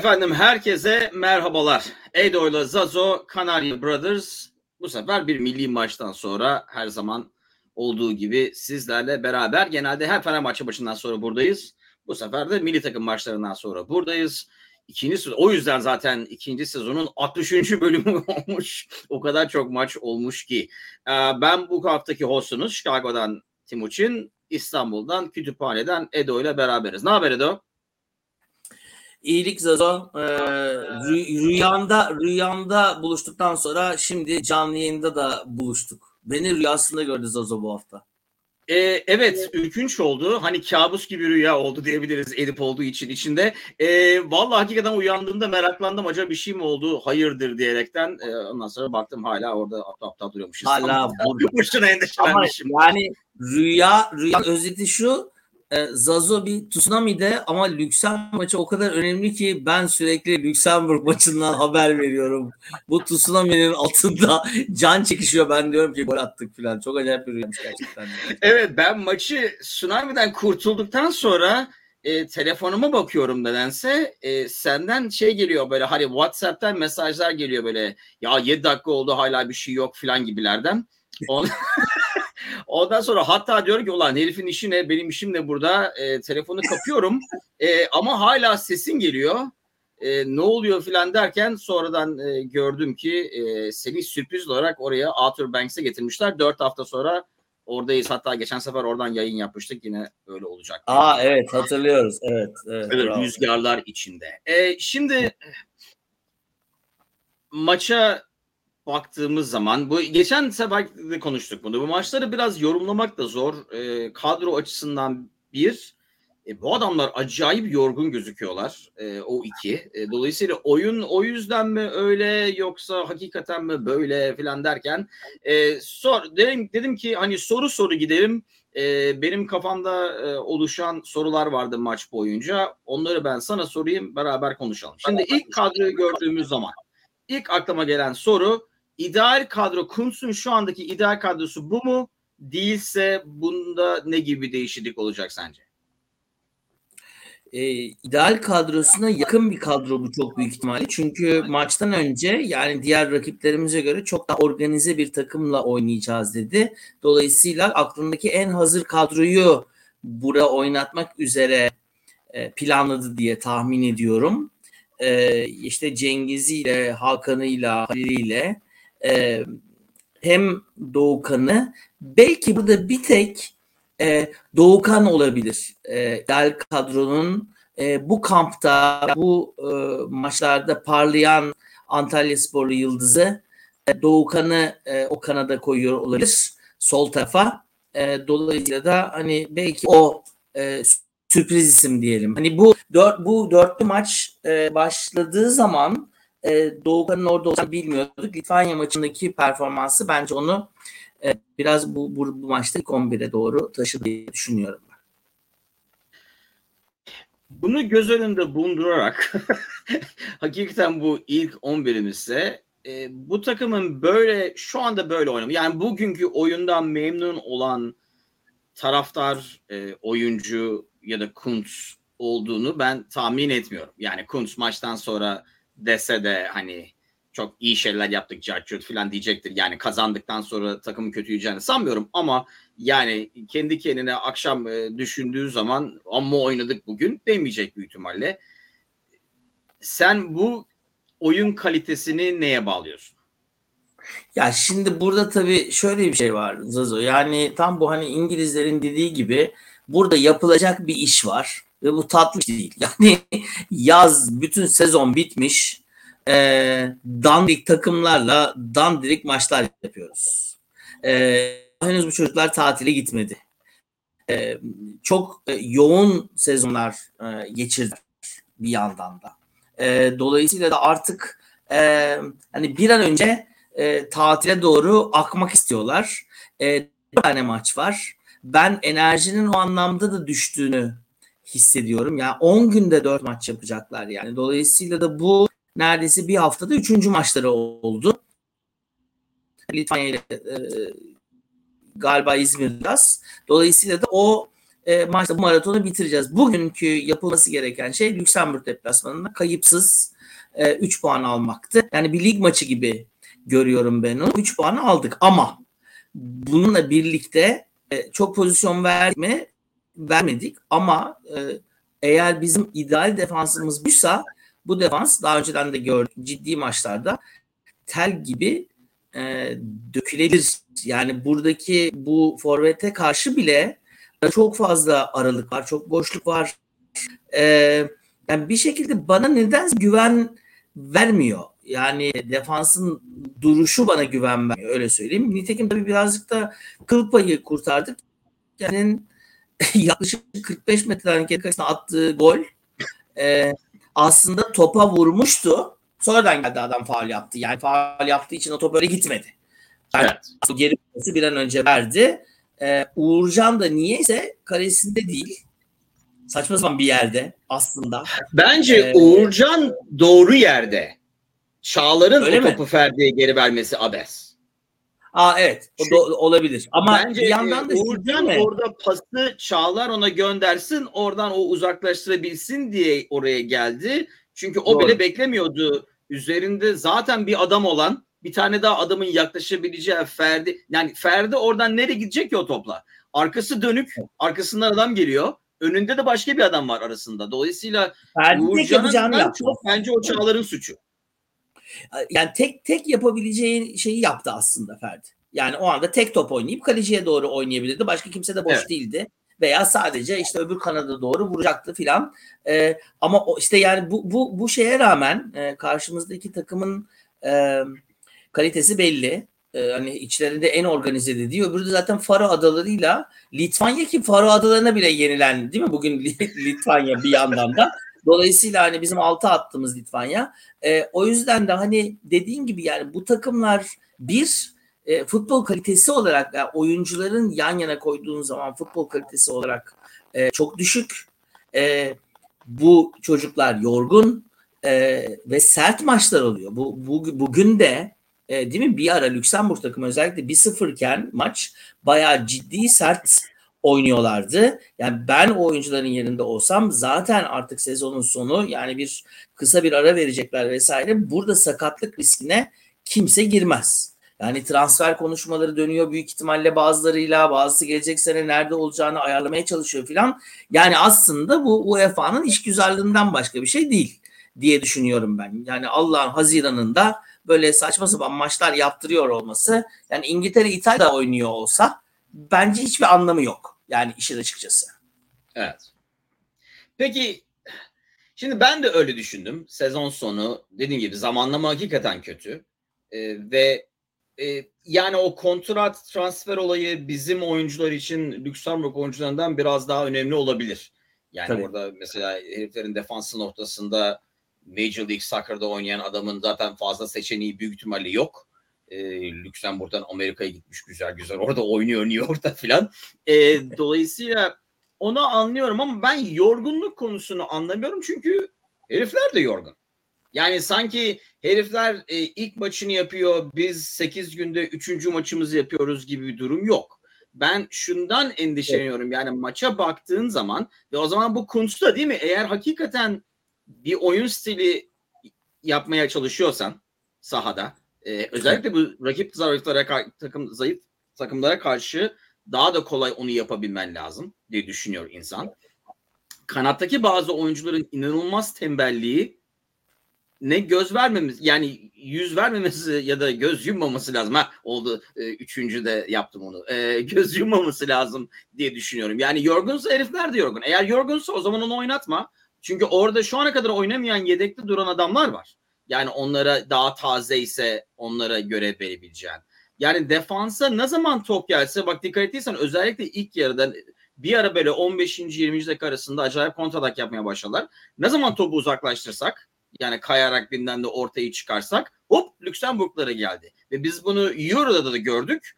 Efendim herkese merhabalar. Edo ile Zazo, Kanarya Brothers bu sefer bir milli maçtan sonra her zaman olduğu gibi sizlerle beraber genelde her Fenerbahçe maçından sonra buradayız. Bu sefer de milli takım maçlarından sonra buradayız. İkinci o yüzden zaten ikinci sezonun 63. bölümü olmuş. O kadar çok maç olmuş ki. Ee, ben bu haftaki hostunuz Chicago'dan Timuçin, İstanbul'dan, Kütüphane'den Edo ile beraberiz. Ne haber Edo? İyilik Zazo. Ee, rüyanda rüyanda buluştuktan sonra şimdi canlı yayında da buluştuk. Beni rüyasında gördü Zazo bu hafta. Ee, evet ürkünç oldu. Hani kabus gibi rüya oldu diyebiliriz Edip olduğu için içinde. Ee, vallahi hakikaten uyandığımda meraklandım. Acaba bir şey mi oldu? Hayırdır diyerekten. Ee, ondan sonra baktım hala orada aptal aptal duruyormuşuz. Hala burada. Boşuna endişelenmişim. Yani rüya, rüya özeti şu e, Zazo bir tsunami'de ama Lüksemburg maçı o kadar önemli ki ben sürekli Lüksemburg maçından haber veriyorum. Bu tsunami'nin altında can çekişiyor. Ben diyorum ki gol attık falan. Çok acayip bir rüyamış gerçekten. evet ben maçı tsunami'den kurtulduktan sonra e, telefonuma bakıyorum nedense e, senden şey geliyor böyle hani Whatsapp'tan mesajlar geliyor böyle ya 7 dakika oldu hala bir şey yok falan gibilerden. Ondan sonra hatta diyorum ki ulan herifin işi ne benim işim ne burada e, telefonu kapıyorum e, ama hala sesin geliyor. E, ne oluyor filan derken sonradan e, gördüm ki e, seni sürpriz olarak oraya Outer Banks'e getirmişler. Dört hafta sonra oradayız. Hatta geçen sefer oradan yayın yapmıştık. Yine öyle olacak. Aa evet hatırlıyoruz. Evet. evet, evet rüzgarlar içinde. E, şimdi maça baktığımız zaman bu geçen sefer de konuştuk bunu. Bu maçları biraz yorumlamak da zor. E, kadro açısından bir e, bu adamlar acayip yorgun gözüküyorlar. E, o iki. E, dolayısıyla oyun o yüzden mi öyle yoksa hakikaten mi böyle filan derken e, sor dedim dedim ki hani soru soru gidelim. E, benim kafamda e, oluşan sorular vardı maç boyunca. Onları ben sana sorayım beraber konuşalım. Şimdi ilk kadroyu gördüğümüz zaman ilk aklıma gelen soru ideal kadro Kuntz'un şu andaki ideal kadrosu bu mu? Değilse bunda ne gibi değişiklik olacak sence? e, ideal kadrosuna yakın bir kadro bu çok büyük ihtimalle. Çünkü maçtan önce yani diğer rakiplerimize göre çok daha organize bir takımla oynayacağız dedi. Dolayısıyla aklındaki en hazır kadroyu burada oynatmak üzere e, planladı diye tahmin ediyorum. E, işte Cengiz'iyle, Hakan'ıyla, Halil'iyle e, hem Doğukan'ı belki burada bir tek e, Doğukan olabilir. E, Del kadronun e, bu kampta bu e, maçlarda parlayan Antalya Sporlu yıldızı e, Doğukan'ı e, o kanada koyuyor olabilir sol tarafa. E, dolayısıyla da hani belki o e, sürpriz isim diyelim. Hani bu dört, bu dörtlü maç e, başladığı zaman e, Doğukan'ın orada olacağını bilmiyorduk. Litvanya maçındaki performansı bence onu e, biraz bu, bu, bu maçta ilk 11'e doğru taşıdı diye düşünüyorum. Bunu göz önünde bulundurarak hakikaten bu ilk 11'imizse e, bu takımın böyle şu anda böyle oynamı yani bugünkü oyundan memnun olan taraftar, e, oyuncu ya da Kuntz olduğunu ben tahmin etmiyorum. Yani Kuntz maçtan sonra dese de hani çok iyi şeyler yaptık Carchurt falan diyecektir. Yani kazandıktan sonra takımın kötü yiyeceğini sanmıyorum ama yani kendi kendine akşam e, düşündüğü zaman amma oynadık bugün demeyecek büyük ihtimalle. Sen bu oyun kalitesini neye bağlıyorsun? Ya şimdi burada tabii şöyle bir şey var Zazo. Yani tam bu hani İngilizlerin dediği gibi burada yapılacak bir iş var ve bu tatlı değil. Yani yaz bütün sezon bitmiş e, dandik takımlarla dandirik maçlar yapıyoruz. E, henüz bu çocuklar tatile gitmedi. E, çok e, yoğun sezonlar e, geçirdi bir yandan da. E, dolayısıyla da artık e, hani bir an önce e, tatile doğru akmak istiyorlar. E, bir tane maç var. Ben enerjinin o anlamda da düştüğünü hissediyorum. Yani 10 günde 4 maç yapacaklar yani. Dolayısıyla da bu neredeyse bir haftada 3. maçları oldu. Litvanya ile galiba İzmir. Dolayısıyla da o e, maçta bu maratonu bitireceğiz. Bugünkü yapılması gereken şey Lüksemburg deplasmanında kayıpsız 3 e, puan almaktı. Yani bir lig maçı gibi görüyorum ben onu. 3 puanı aldık ama bununla birlikte e, çok pozisyon verdik mi? Vermedik ama e, eğer bizim ideal defansımız buysa bu defans daha önceden de gördük ciddi maçlarda tel gibi e, dökülebilir. Yani buradaki bu forvete karşı bile çok fazla aralık var, çok boşluk var. E, yani bir şekilde bana neden güven vermiyor. Yani defansın duruşu bana güven vermiyor öyle söyleyeyim. Nitekim tabii birazcık da kıl payı kurtardık. Yani yaklaşık 45 metreden geri attığı gol e, aslında topa vurmuştu. Sonradan geldi adam faal yaptı. Yani faal yaptığı için o top öyle gitmedi. Yani evet. Geri bir an önce verdi. Ee, Uğurcan da niyeyse kalesinde değil. Saçma sapan bir yerde aslında. Bence ee, Uğurcan doğru yerde. Çağlar'ın o topu Ferdi'ye geri vermesi abes. Aa evet o da olabilir. Ama Bence bir yandan da Uğurcan orada pası Çağlar ona göndersin oradan o uzaklaştırabilsin diye oraya geldi. Çünkü o Doğru. bile beklemiyordu. Üzerinde zaten bir adam olan bir tane daha adamın yaklaşabileceği Ferdi. Yani Ferdi oradan nereye gidecek ki o topla? Arkası dönük. Arkasından adam geliyor. Önünde de başka bir adam var arasında. Dolayısıyla Uğurcan'ın çok bence o Çağlar'ın suçu. Yani tek tek yapabileceği şeyi yaptı aslında Ferdi. Yani o anda tek top oynayıp kaleciye doğru oynayabilirdi. Başka kimse de boş evet. değildi veya sadece işte öbür kanada doğru vuracaktı filan. E, ama o işte yani bu bu bu şeye rağmen e, karşımızdaki takımın e, kalitesi belli. E, hani içlerinde en organize dediği öbürü de zaten Faro adalarıyla Litvanya ki Faro adalarına bile yenilendi değil mi bugün Litvanya bir yandan da. Dolayısıyla hani bizim altı attığımız Litvanya. E, o yüzden de hani dediğin gibi yani bu takımlar bir e, futbol kalitesi olarak yani oyuncuların yan yana koyduğun zaman futbol kalitesi olarak e, çok düşük. E, bu çocuklar yorgun e, ve sert maçlar oluyor. Bu, bu bugün de e, değil mi bir ara Lüksemburg takımı özellikle 1-0 iken maç bayağı ciddi sert oynuyorlardı. Yani ben o oyuncuların yerinde olsam zaten artık sezonun sonu yani bir kısa bir ara verecekler vesaire. Burada sakatlık riskine kimse girmez. Yani transfer konuşmaları dönüyor büyük ihtimalle bazılarıyla bazısı gelecek sene nerede olacağını ayarlamaya çalışıyor filan. Yani aslında bu UEFA'nın işgüzarlığından başka bir şey değil diye düşünüyorum ben. Yani Allah'ın Haziran'ında böyle saçma sapan maçlar yaptırıyor olması yani İngiltere İtalya oynuyor olsa bence hiçbir anlamı yok. Yani işin açıkçası. Evet. Peki şimdi ben de öyle düşündüm. Sezon sonu dediğim gibi zamanlama hakikaten kötü. Ee, ve e, yani o kontrat transfer olayı bizim oyuncular için Lüksemburg oyuncularından biraz daha önemli olabilir. Yani Tabii. orada mesela heriflerin defansı noktasında Major League Soccer'da oynayan adamın zaten fazla seçeneği büyük ihtimalle yok. E, Lüksemburg'dan Amerika'ya gitmiş güzel güzel. Orada oynuyor New York'ta filan. E, dolayısıyla onu anlıyorum ama ben yorgunluk konusunu anlamıyorum çünkü herifler de yorgun. Yani sanki herifler e, ilk maçını yapıyor, biz 8 günde 3. maçımızı yapıyoruz gibi bir durum yok. Ben şundan endişeleniyorum. Yani maça baktığın zaman ve o zaman bu Kuntz'ta değil mi? Eğer hakikaten bir oyun stili yapmaya çalışıyorsan sahada e, özellikle bu rakip zayıflara takım zayıf takımlara karşı daha da kolay onu yapabilmen lazım diye düşünüyor insan. Kanattaki bazı oyuncuların inanılmaz tembelliği ne göz vermemiz yani yüz vermemesi ya da göz yummaması lazım. Ha oldu e, üçüncü de yaptım onu. E, göz yummaması lazım diye düşünüyorum. Yani yorgunsa herifler de yorgun. Eğer yorgunsa o zaman onu oynatma. Çünkü orada şu ana kadar oynamayan yedekli duran adamlar var. Yani onlara daha taze ise onlara göre verebileceğin. Yani defansa ne zaman top gelse bak dikkat ettiysen özellikle ilk yarıda bir ara böyle 15. 20. dakika arasında acayip kontratak yapmaya başladılar. Ne zaman topu uzaklaştırsak yani kayarak binden de ortaya çıkarsak hop Lüksemburglara geldi. Ve biz bunu Euro'da da gördük.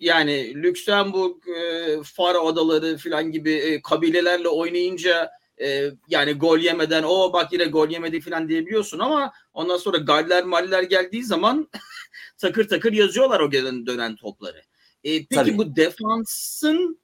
Yani Lüksemburg, e, Faro Adaları falan gibi e, kabilelerle oynayınca e, yani gol yemeden o bak yine gol yemedi falan diyebiliyorsun ama ondan sonra galler maller geldiği zaman takır takır yazıyorlar o gelen dönen topları. E, peki Tabii. bu defansın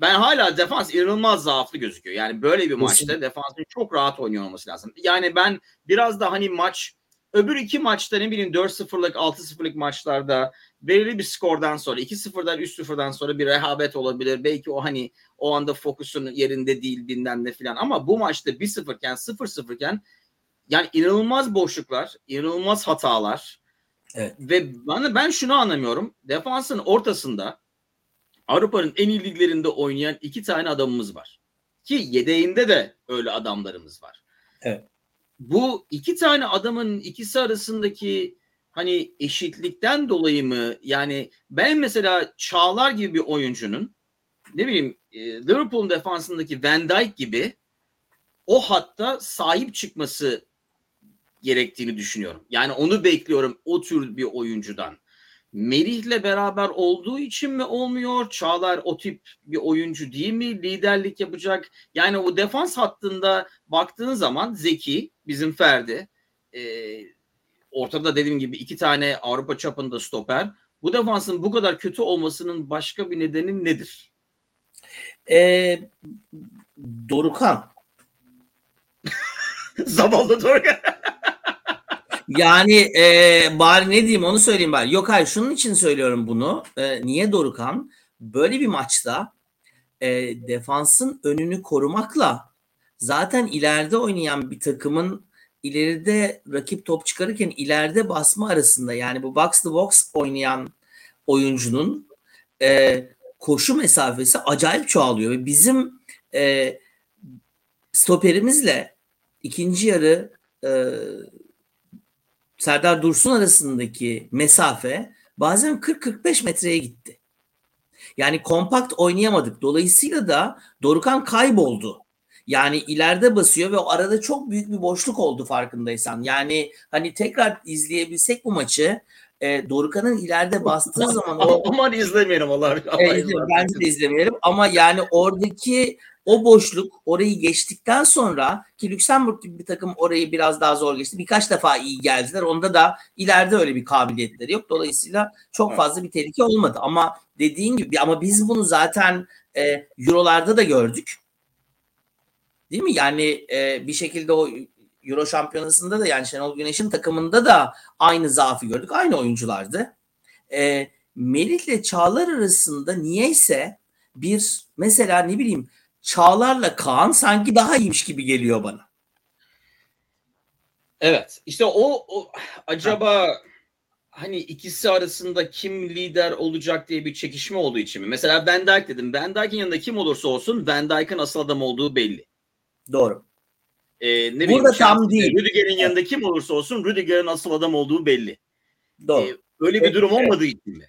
ben hala defans inanılmaz zaaflı gözüküyor. Yani böyle bir maçta defansın çok rahat oynuyor olması lazım. Yani ben biraz da hani maç öbür iki maçta ne bileyim 4-0'lık 6-0'lık maçlarda belirli bir skordan sonra 2-0'dan 3-0'dan sonra bir rehabet olabilir. Belki o hani o anda fokusun yerinde değil bilmem ne filan ama bu maçta 1-0 iken 0-0 iken yani inanılmaz boşluklar, inanılmaz hatalar. Evet. Ve bana ben şunu anlamıyorum. Defansın ortasında Avrupa'nın en iyi liglerinde oynayan iki tane adamımız var. Ki yedeğinde de öyle adamlarımız var. Evet. Bu iki tane adamın ikisi arasındaki hani eşitlikten dolayı mı yani ben mesela Çağlar gibi bir oyuncunun ne bileyim e, Liverpool'un defansındaki Van Dijk gibi o hatta sahip çıkması gerektiğini düşünüyorum. Yani onu bekliyorum o tür bir oyuncudan. Merih'le beraber olduğu için mi olmuyor? Çağlar o tip bir oyuncu değil mi? Liderlik yapacak. Yani o defans hattında baktığın zaman Zeki, bizim Ferdi, e, ortada dediğim gibi iki tane Avrupa çapında stoper. Bu defansın bu kadar kötü olmasının başka bir nedeni nedir? E, Dorukan. Zavallı Dorukan. Yani e, bari ne diyeyim onu söyleyeyim bari. Yok hayır şunun için söylüyorum bunu. E, niye Dorukan? Böyle bir maçta e, defansın önünü korumakla zaten ileride oynayan bir takımın ileride rakip top çıkarırken ileride basma arasında yani bu box to box oynayan oyuncunun e, koşu mesafesi acayip çoğalıyor ve bizim e, stoperimizle ikinci yarı e, Serdar Dursun arasındaki mesafe bazen 40-45 metreye gitti. Yani kompakt oynayamadık. Dolayısıyla da Dorukan kayboldu. Yani ileride basıyor ve o arada çok büyük bir boşluk oldu farkındaysan. Yani hani tekrar izleyebilsek bu maçı e, Dorukan'ın ileride bastığı zaman o aman izlemeyelim Allah. Allah e, bence de izlemeyelim ama yani oradaki o boşluk orayı geçtikten sonra ki Lüksemburg gibi bir takım orayı biraz daha zor geçti. Birkaç defa iyi geldiler. Onda da ileride öyle bir kabiliyetleri yok. Dolayısıyla çok fazla bir tehlike olmadı. Ama dediğin gibi ama biz bunu zaten e, Eurolarda da gördük. Değil mi? Yani e, bir şekilde o Euro şampiyonasında da yani Şenol Güneş'in takımında da aynı zaafı gördük. Aynı oyunculardı. E, Melih ile Çağlar arasında niyeyse bir mesela ne bileyim Çağlar'la Kaan sanki daha iyiymiş gibi geliyor bana. Evet. İşte o, o acaba ha. hani ikisi arasında kim lider olacak diye bir çekişme olduğu için mi? Mesela Van Dijk dedim. Van Dijk'in yanında kim olursa olsun Van Dijk'in asıl adam olduğu belli. Doğru. Ee, ne Burada tam değil. Rüdiger'in evet. yanında kim olursa olsun Rüdiger'in asıl adam olduğu belli. Doğru. Ee, öyle bir durum olmadığı için mi?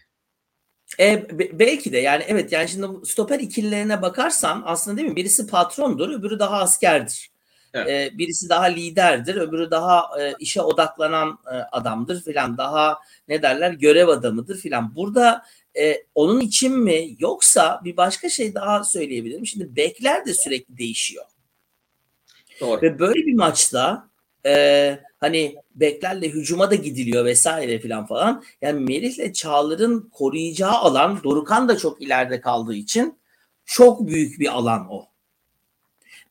E, belki de yani evet yani şimdi stoper ikililerine bakarsan aslında değil mi birisi patrondur öbürü daha askerdir. Evet. E, birisi daha liderdir öbürü daha e, işe odaklanan e, adamdır filan daha ne derler görev adamıdır filan. Burada e, onun için mi yoksa bir başka şey daha söyleyebilirim. Şimdi bekler de sürekli değişiyor. Doğru. Ve böyle bir maçta e, hani beklerle hücuma da gidiliyor vesaire filan falan. Yani Merih'le Çağlar'ın koruyacağı alan Dorukan da çok ileride kaldığı için çok büyük bir alan o.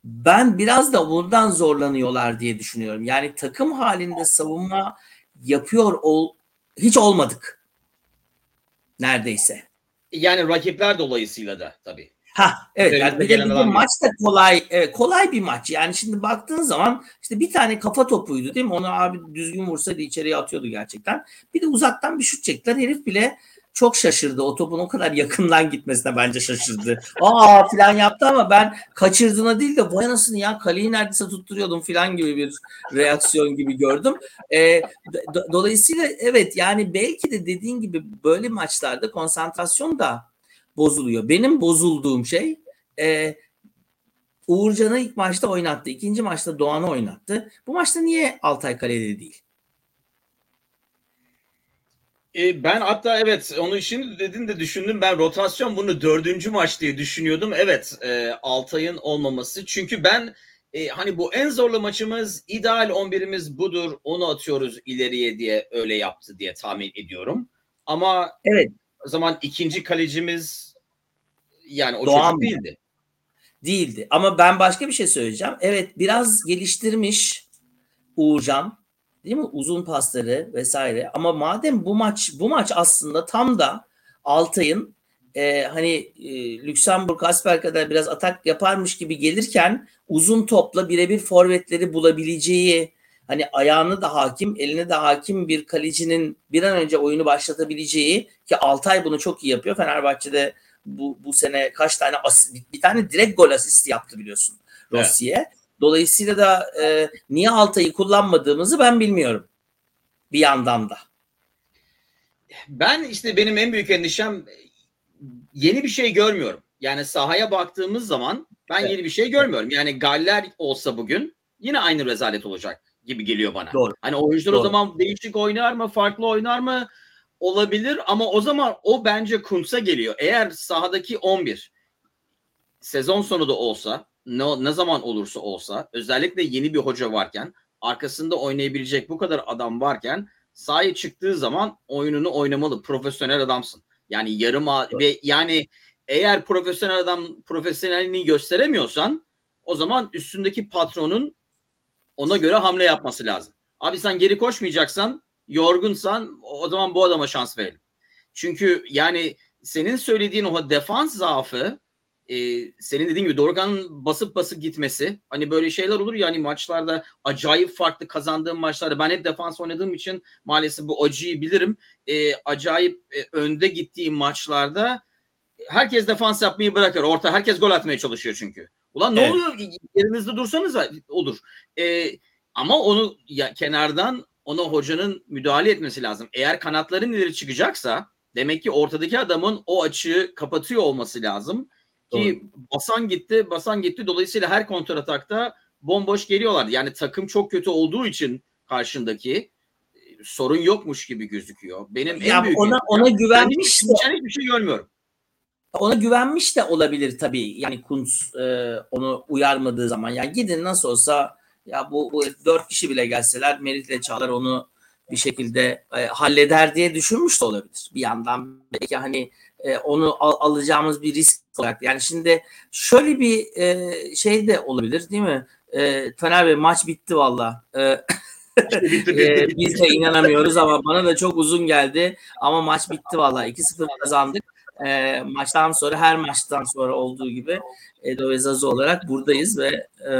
Ben biraz da bundan zorlanıyorlar diye düşünüyorum. Yani takım halinde savunma yapıyor ol, hiç olmadık. Neredeyse. Yani rakipler dolayısıyla da tabii. Ha evet yani bir de, bir de maç da kolay evet, kolay bir maç. Yani şimdi baktığın zaman işte bir tane kafa topuydu değil mi? Onu abi düzgün vursaydı içeriye atıyordu gerçekten. Bir de uzaktan bir şut çektiler. Herif bile çok şaşırdı. O topun o kadar yakından gitmesine bence şaşırdı. Aa filan yaptı ama ben kaçırdığına değil de vay anasını ya kaleyi neredeyse tutturuyordum filan gibi bir reaksiyon gibi gördüm. E, do- dolayısıyla evet yani belki de dediğin gibi böyle maçlarda konsantrasyon da bozuluyor. Benim bozulduğum şey e, Uğurcan'ı ilk maçta oynattı. ikinci maçta Doğan'ı oynattı. Bu maçta niye Altay kalede değil? E, ben hatta evet onu şimdi dedin de düşündüm. Ben rotasyon bunu dördüncü maç diye düşünüyordum. Evet e, Altay'ın olmaması. Çünkü ben e, hani bu en zorlu maçımız ideal 11'imiz budur. Onu atıyoruz ileriye diye öyle yaptı diye tahmin ediyorum. Ama evet. o zaman ikinci kalecimiz Yani o Doğan çocuk değildi. Değildi. Ama ben başka bir şey söyleyeceğim. Evet biraz geliştirmiş Uğurcan. Değil mi? Uzun pasları vesaire. Ama madem bu maç bu maç aslında tam da Altay'ın e, hani e, Lüksemburg Asper kadar biraz atak yaparmış gibi gelirken uzun topla birebir forvetleri bulabileceği hani ayağını da hakim, eline de hakim bir kalecinin bir an önce oyunu başlatabileceği ki Altay bunu çok iyi yapıyor. Fenerbahçe'de bu, bu sene kaç tane as- bir, tane direkt gol asisti yaptı biliyorsun Rossi'ye. Dolayısıyla da e, niye Altay'ı kullanmadığımızı ben bilmiyorum. Bir yandan da. Ben işte benim en büyük endişem yeni bir şey görmüyorum. Yani sahaya baktığımız zaman ben Evet. yeni bir şey görmüyorum. Yani Galler olsa bugün yine aynı rezalet olacak gibi geliyor bana. Doğru. Hani oyuncular o Doğru. zaman değişik oynar mı, farklı oynar mı olabilir ama o zaman o bence Kuntz'a geliyor. Eğer sahadaki 11 sezon sonu da olsa ne, ne zaman olursa olsa özellikle yeni bir hoca varken arkasında oynayabilecek bu kadar adam varken sahaya çıktığı zaman oyununu oynamalı. Profesyonel adamsın. Yani yarım a- Doğru. ve yani eğer profesyonel adam profesyonelliğini gösteremiyorsan o zaman üstündeki patronun ona göre hamle yapması lazım. Abi sen geri koşmayacaksan, yorgunsan o zaman bu adama şans verelim. Çünkü yani senin söylediğin o defans zaafı e, senin dediğin gibi Dorukhan'ın basıp basıp gitmesi hani böyle şeyler olur ya hani maçlarda acayip farklı kazandığım maçlarda ben hep defans oynadığım için maalesef bu acıyı bilirim. E, acayip e, önde gittiğim maçlarda herkes defans yapmayı bırakır. Orta herkes gol atmaya çalışıyor çünkü. Ulan ne Evet. oluyor? Yerinizde dursanız olur. E, ama onu ya, kenardan ona hocanın müdahale etmesi lazım. Eğer kanatların ileri çıkacaksa demek ki ortadaki adamın o açığı kapatıyor olması lazım. Ki basan gitti, basan gitti. Dolayısıyla her kontratakta bomboş geliyorlar. Yani takım çok kötü olduğu için karşındaki e, sorun yokmuş gibi gözüküyor. Benim en Ya büyük ona ona güvenmiş de hiç, hiçbir şey görmüyorum. ona güvenmiş de olabilir tabii. Yani Kuntz e, onu uyarmadığı zaman. Yani gidin nasıl olsa ya bu, bu dört kişi bile gelseler Merit'le Çağlar onu bir şekilde e, halleder diye düşünmüş de olabilir. Bir yandan belki hani e, onu al- alacağımız bir risk olarak. Yani şimdi şöyle bir e, şey de olabilir değil mi? E, Fener Bey maç bitti valla. E, e, biz de inanamıyoruz ama bana da çok uzun geldi. Ama maç bitti valla. 2-0 kazandık. E, maçtan sonra her maçtan sonra olduğu gibi Edo ve Zazu olarak buradayız ve e,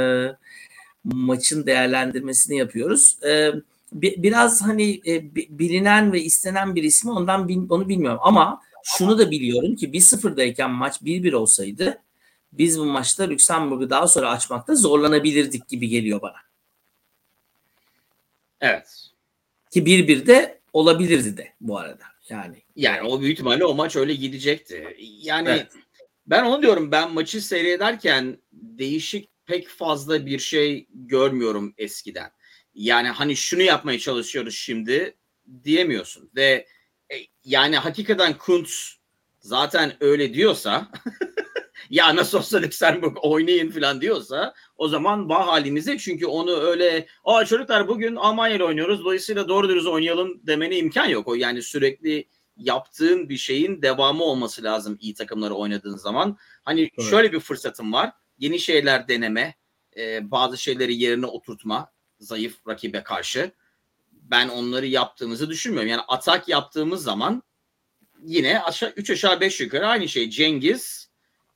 maçın değerlendirmesini yapıyoruz. E, bi- biraz hani e, bi- bilinen ve istenen bir ismi ondan bil- onu bilmiyorum ama şunu da biliyorum ki 1-0'dayken maç 1-1 olsaydı biz bu maçta Lüksemburg'u daha sonra açmakta zorlanabilirdik gibi geliyor bana. Evet. Ki 1-1 de olabilirdi de bu arada. Yani Yani o büyük ihtimalle o maç öyle gidecekti. Yani Evet. ben onu diyorum ben maçı seyrederken değişik pek fazla bir şey görmüyorum eskiden. Yani hani şunu yapmaya çalışıyoruz şimdi diyemiyorsun ve e, yani hakikaten Kuntz zaten öyle diyorsa ya nasıl olsa Luxemburg oynayın falan diyorsa o zaman bah halimize çünkü onu öyle aa çocuklar bugün Almanya'yla oynuyoruz dolayısıyla doğru dürüst oynayalım demene imkan yok. O yani sürekli yaptığın bir şeyin devamı olması lazım iyi takımları oynadığın zaman. Hani Evet. şöyle bir fırsatım var. Yeni şeyler deneme, e, bazı şeyleri yerine oturtma zayıf rakibe karşı. Ben onları yaptığımızı düşünmüyorum. Yani atak yaptığımız zaman yine aşağı 3 aşağı 5 yukarı aynı şey. Cengiz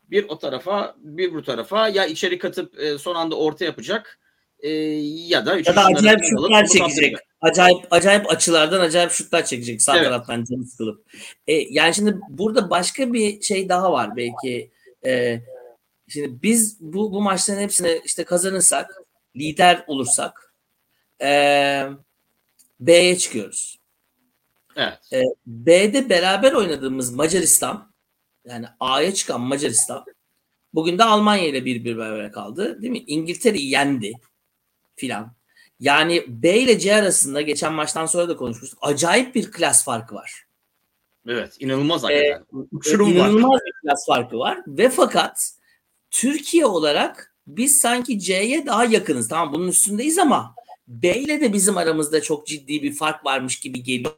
bir o tarafa bir bu tarafa ya içeri katıp e, son anda orta yapacak e, ya da ya da acayip şutlar çekecek. Acayip acayip açılardan acayip şutlar çekecek sağ Evet. taraftan canı sıkılıp. E, yani şimdi burada başka bir şey daha var belki. E, şimdi biz bu bu maçların hepsini işte kazanırsak, lider olursak e, B'ye çıkıyoruz. Evet. E, B'de beraber oynadığımız Macaristan yani A'ya çıkan Macaristan bugün de Almanya ile bir bir beraber kaldı. Değil mi? İngiltere'yi yendi filan. Yani B ile C arasında geçen maçtan sonra da konuşmuştuk. Acayip bir klas farkı var. Evet. inanılmaz Ee, hakikaten. Uçurum var. İnanılmaz bir klas farkı var. Ve fakat Türkiye olarak biz sanki C'ye daha yakınız. Tamam bunun üstündeyiz ama B ile de bizim aramızda çok ciddi bir fark varmış gibi geliyor.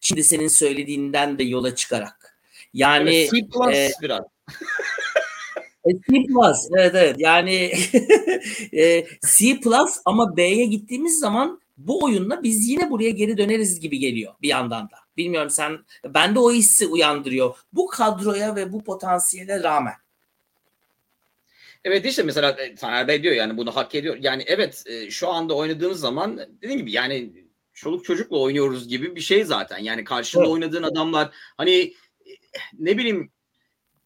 Şimdi senin söylediğinden de yola çıkarak. Yani Evet, C plus e, biraz. E, C plus evet evet yani e, C plus ama B'ye gittiğimiz zaman bu oyunla biz yine buraya geri döneriz gibi geliyor bir yandan da. Bilmiyorum sen bende o hissi uyandırıyor. Bu kadroya ve bu potansiyele rağmen. Evet işte mesela e, Taner Bey diyor yani bunu hak ediyor. Yani evet e, şu anda oynadığımız zaman dediğim gibi yani çoluk çocukla oynuyoruz gibi bir şey zaten. Yani karşında evet. oynadığın adamlar hani e, ne bileyim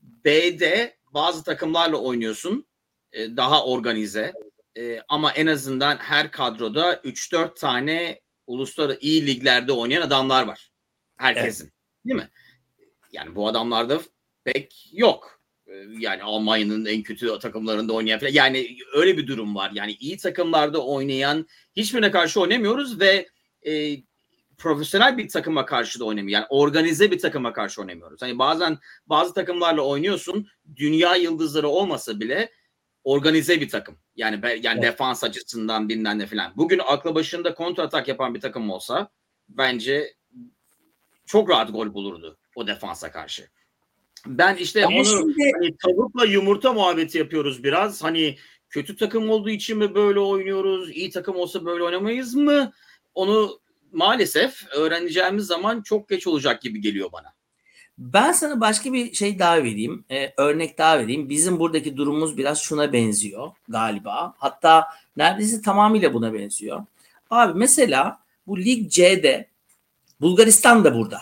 B'de bazı takımlarla oynuyorsun daha organize ama en azından her kadroda 3-4 tane uluslararası iyi liglerde oynayan adamlar var. Herkesin. Evet. Değil mi? Yani bu adamlarda pek yok. Yani Almanya'nın en kötü takımlarında oynayan falan. Yani öyle bir durum var. Yani iyi takımlarda oynayan hiçbirine karşı oynamıyoruz ve e, profesyonel bir takıma karşı da oynamıyor. Yani organize bir takıma karşı oynamıyoruz. Hani bazen bazı takımlarla oynuyorsun. Dünya yıldızları olmasa bile organize bir takım. Yani yani evet. defans açısından bilmem ne falan. Bugün aklı başında kontra atak yapan bir takım olsa bence çok rahat gol bulurdu o defansa karşı. Ben işte Ama onu şimdi... hani tavukla yumurta muhabbeti yapıyoruz biraz. Hani kötü takım olduğu için mi böyle oynuyoruz? İyi takım olsa böyle oynamayız mı? Onu maalesef öğreneceğimiz zaman çok geç olacak gibi geliyor bana. Ben sana başka bir şey daha vereyim. Ee, örnek daha vereyim. Bizim buradaki durumumuz biraz şuna benziyor galiba. Hatta neredeyse tamamıyla buna benziyor. Abi mesela bu Lig C'de Bulgaristan da burada.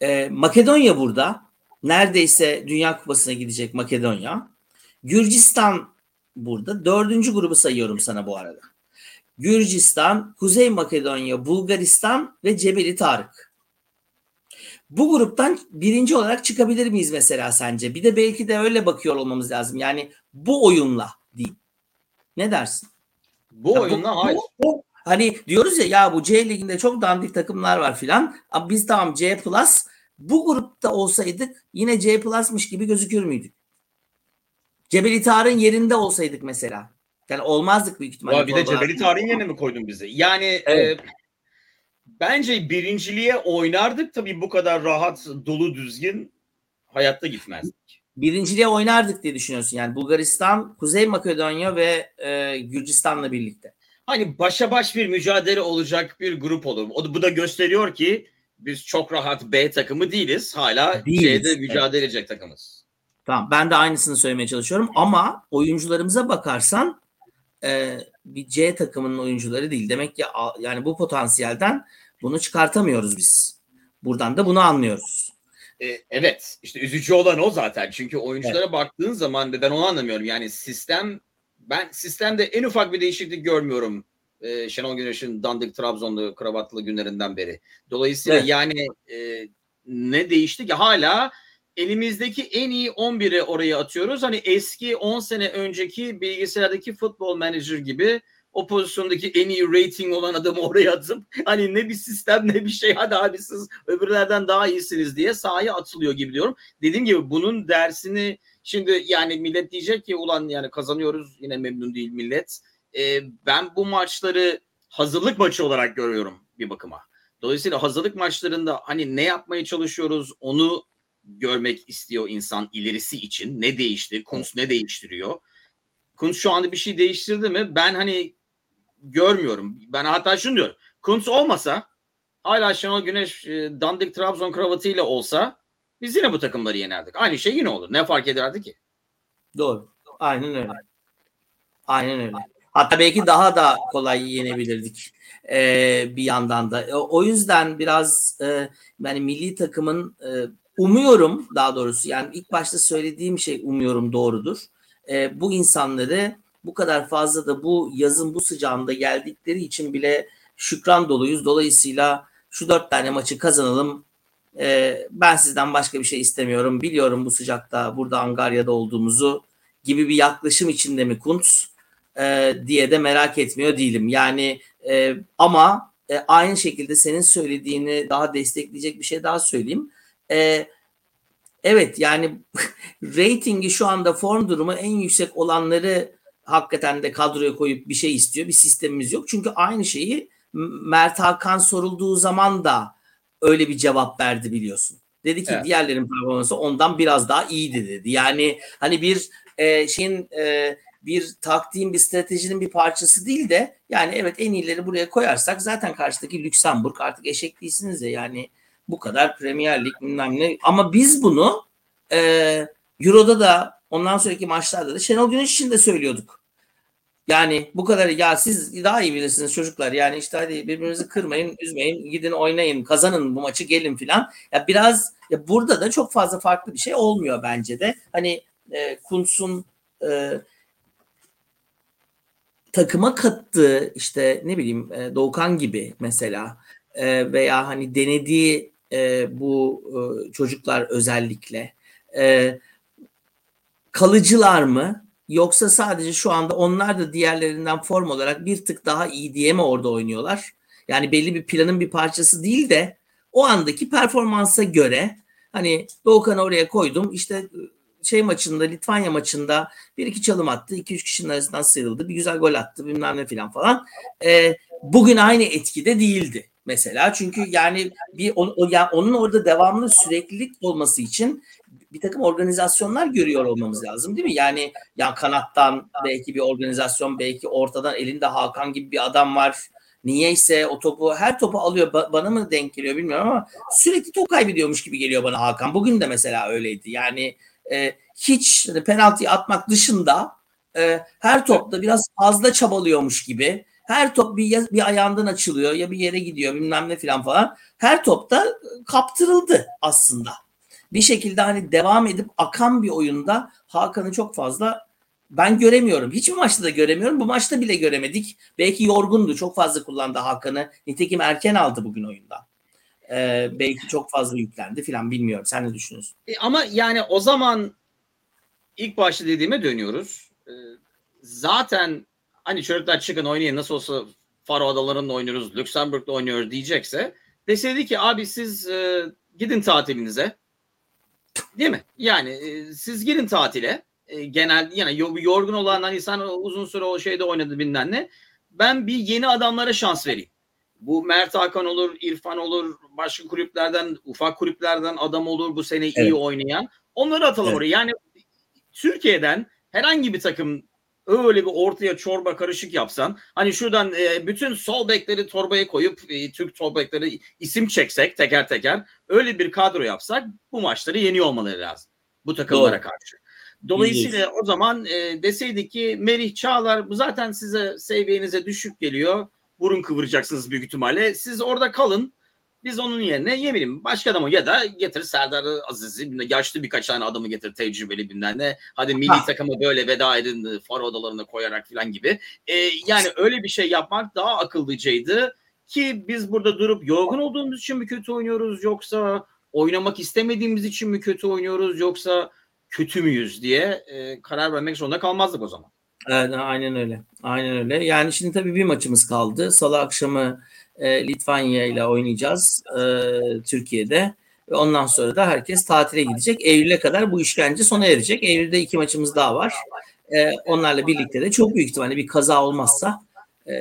Ee, Makedonya burada. Neredeyse Dünya Kupası'na gidecek Makedonya. Gürcistan burada. Dördüncü grubu sayıyorum sana bu arada. Gürcistan, Kuzey Makedonya, Bulgaristan ve Cebeli Tarık. Bu gruptan birinci olarak çıkabilir miyiz mesela sence? Bir de belki de öyle bakıyor olmamız lazım. Yani bu oyunla değil. Ne dersin? Bu ya oyunla bu, hayır. Bu, bu, hani diyoruz ya ya bu C liginde çok dandik takımlar var filan. Biz tamam C plus bu grupta olsaydık yine C plus'mış gibi gözükür müydük? Cebeli Tarık'ın yerinde olsaydık mesela. Yani olmazdık büyük ihtimalle. Bir de Cebeli Tarih'in yerine mi koydun bizi? Yani evet. e, bence birinciliğe oynardık tabii bu kadar rahat, dolu, düzgün hayatta gitmezdik. Birinciliğe oynardık diye düşünüyorsun. Yani Bulgaristan, Kuzey Makedonya ve e, Gürcistan'la birlikte. Hani başa baş bir mücadele olacak bir grup olur. O, bu da gösteriyor ki biz çok rahat B takımı değiliz. Hala değiliz. C'de mücadele edecek takımız. Tamam ben de aynısını söylemeye çalışıyorum ama oyuncularımıza bakarsan e, bir C takımının oyuncuları değil. Demek ki yani bu potansiyelden bunu çıkartamıyoruz biz. Buradan da bunu anlıyoruz. E, evet işte üzücü olan o zaten. Çünkü oyunculara evet. baktığın zaman ben onu anlamıyorum. Yani sistem ben sistemde en ufak bir değişiklik görmüyorum. E, Şenol Güneş'in dandik Trabzonlu kravatlı günlerinden beri. Dolayısıyla evet. yani e, ne değişti ki hala elimizdeki en iyi 11'i oraya atıyoruz. Hani eski 10 sene önceki bilgisayardaki futbol manager gibi o pozisyondaki en iyi rating olan adamı oraya atıp hani ne bir sistem ne bir şey hadi abi siz öbürlerden daha iyisiniz diye sahaya atılıyor gibi diyorum. Dediğim gibi bunun dersini şimdi yani millet diyecek ki ulan yani kazanıyoruz yine memnun değil millet. Ee, ben bu maçları hazırlık maçı olarak görüyorum bir bakıma. Dolayısıyla hazırlık maçlarında hani ne yapmaya çalışıyoruz onu görmek istiyor insan ilerisi için. Ne değişti? Kuntz ne değiştiriyor? Kuntz şu anda bir şey değiştirdi mi? Ben hani görmüyorum. Ben hatta şunu diyorum. Kuntz olmasa hala Şenol Güneş e, dandik Trabzon kravatıyla olsa biz yine bu takımları yenerdik. Aynı şey yine olur. Ne fark ederdi ki? Doğru. Aynen öyle. Aynen öyle. Hatta belki daha da kolay yenebilirdik ee, bir yandan da. O yüzden biraz e, yani milli takımın e, umuyorum daha doğrusu yani ilk başta söylediğim şey umuyorum doğrudur. E, bu insanları bu kadar fazla da bu yazın bu sıcağında geldikleri için bile şükran doluyuz. Dolayısıyla şu dört tane maçı kazanalım. E, ben sizden başka bir şey istemiyorum. Biliyorum bu sıcakta burada Angarya'da olduğumuzu gibi bir yaklaşım içinde mi Kuntz e, diye de merak etmiyor değilim. Yani e, ama e, aynı şekilde senin söylediğini daha destekleyecek bir şey daha söyleyeyim. E, evet yani ratingi şu anda form durumu en yüksek olanları hakikaten de kadroya koyup bir şey istiyor. Bir sistemimiz yok. Çünkü aynı şeyi Mert Hakan sorulduğu zaman da öyle bir cevap verdi biliyorsun. Dedi ki Evet. diğerlerin performansı ondan biraz daha iyiydi dedi. Yani hani bir e, şeyin e, bir taktiğin bir stratejinin bir parçası değil de yani evet en iyileri buraya koyarsak zaten karşıdaki Lüksemburg artık eşek değilsiniz ya yani bu kadar Premier Lig bilmem ne. Ama biz bunu e, Euro'da da ondan sonraki maçlarda da Şenol Güneş için de söylüyorduk. Yani bu kadar ya siz daha iyi bilirsiniz çocuklar. Yani işte hadi birbirinizi kırmayın, üzmeyin, gidin oynayın, kazanın bu maçı gelin filan. Ya biraz ya burada da çok fazla farklı bir şey olmuyor bence de. Hani e, Kuntz'un e, takıma kattığı işte ne bileyim e, Doğukan gibi mesela e, veya hani denediği e, bu e, çocuklar özellikle kalıcılar mı yoksa sadece şu anda onlar da diğerlerinden form olarak bir tık daha iyi diye mi orada oynuyorlar? Yani belli bir planın bir parçası değil de o andaki performansa göre hani Doğukan'ı oraya koydum işte şey maçında Litvanya maçında bir iki çalım attı. iki üç kişinin arasından sıyrıldı. Bir güzel gol attı bilmem ne filan falan. Ee, bugün aynı etkide değildi mesela. Çünkü yani bir on, o, yani onun orada devamlı süreklilik olması için bir takım organizasyonlar görüyor olmamız lazım değil mi? Yani ya kanattan belki bir organizasyon belki ortadan elinde Hakan gibi bir adam var. Niyeyse o topu her topu alıyor Ba- bana mı denk geliyor bilmiyorum ama sürekli top kaybediyormuş gibi geliyor bana Hakan. Bugün de mesela öyleydi. Yani e, hiç penaltıyı atmak dışında e, her topta biraz fazla çabalıyormuş gibi. Her top bir, bir ayağından açılıyor ya bir yere gidiyor bilmem ne filan falan. Her topta kaptırıldı aslında. Bir şekilde hani devam edip akan bir oyunda Hakan'ı çok fazla ben göremiyorum. Hiçbir maçta da göremiyorum. Bu maçta bile göremedik. Belki yorgundu. Çok fazla kullandı Hakan'ı. Nitekim erken aldı bugün oyunda. Ee, belki çok fazla yüklendi filan bilmiyorum. Sen ne düşünüyorsun? E, ama yani o zaman ilk başta dediğime dönüyoruz. E, zaten hani çocuklar çıkın oynayın nasıl olsa Faro Adaları'nda oynuyoruz, Lüksemburg'da oynuyoruz diyecekse deseydi ki abi siz e, gidin tatilinize. Değil mi? Yani e, siz gidin tatile. E, genel yani yo- yorgun olan hani sen uzun süre o şeyde oynadı bilmem ne. Ben bir yeni adamlara şans vereyim. Bu Mert Hakan olur, İrfan olur, başka kulüplerden, ufak kulüplerden adam olur bu sene iyi Evet. oynayan. Onları atalım Evet. oraya. Yani Türkiye'den herhangi bir takım öyle bir ortaya çorba karışık yapsan hani şuradan e, bütün sol bekleri torbaya koyup e, Türk sol bekleri isim çeksek teker teker öyle bir kadro yapsak bu maçları yeniyor olmaları lazım bu takımlara Doğru. karşı. Dolayısıyla o zaman e, deseydik ki Merih Çağlar bu zaten size seviyenize düşük geliyor. Burun kıvıracaksınız büyük ihtimalle. Siz orada kalın. Biz onun yerine ne bileyim başka adamı ya da getir Serdar Aziz'i yaşlı birkaç tane adamı getir tecrübeli bilmem ne. Hadi milli takımı böyle veda edin faro odalarına koyarak falan gibi. E, yani öyle bir şey yapmak daha akıllıcaydı ki biz burada durup yorgun olduğumuz için mi kötü oynuyoruz yoksa oynamak istemediğimiz için mi kötü oynuyoruz yoksa kötü müyüz diye e, karar vermek zorunda kalmazdık o zaman. Evet, aynen öyle. Aynen öyle. Yani şimdi tabii bir maçımız kaldı. Salı akşamı e, Litvanya ile oynayacağız e, Türkiye'de. Ve ondan sonra da herkes tatile gidecek. Eylül'e kadar bu işkence sona erecek. Eylül'de iki maçımız daha var. E, onlarla birlikte de çok büyük ihtimalle bir kaza olmazsa e,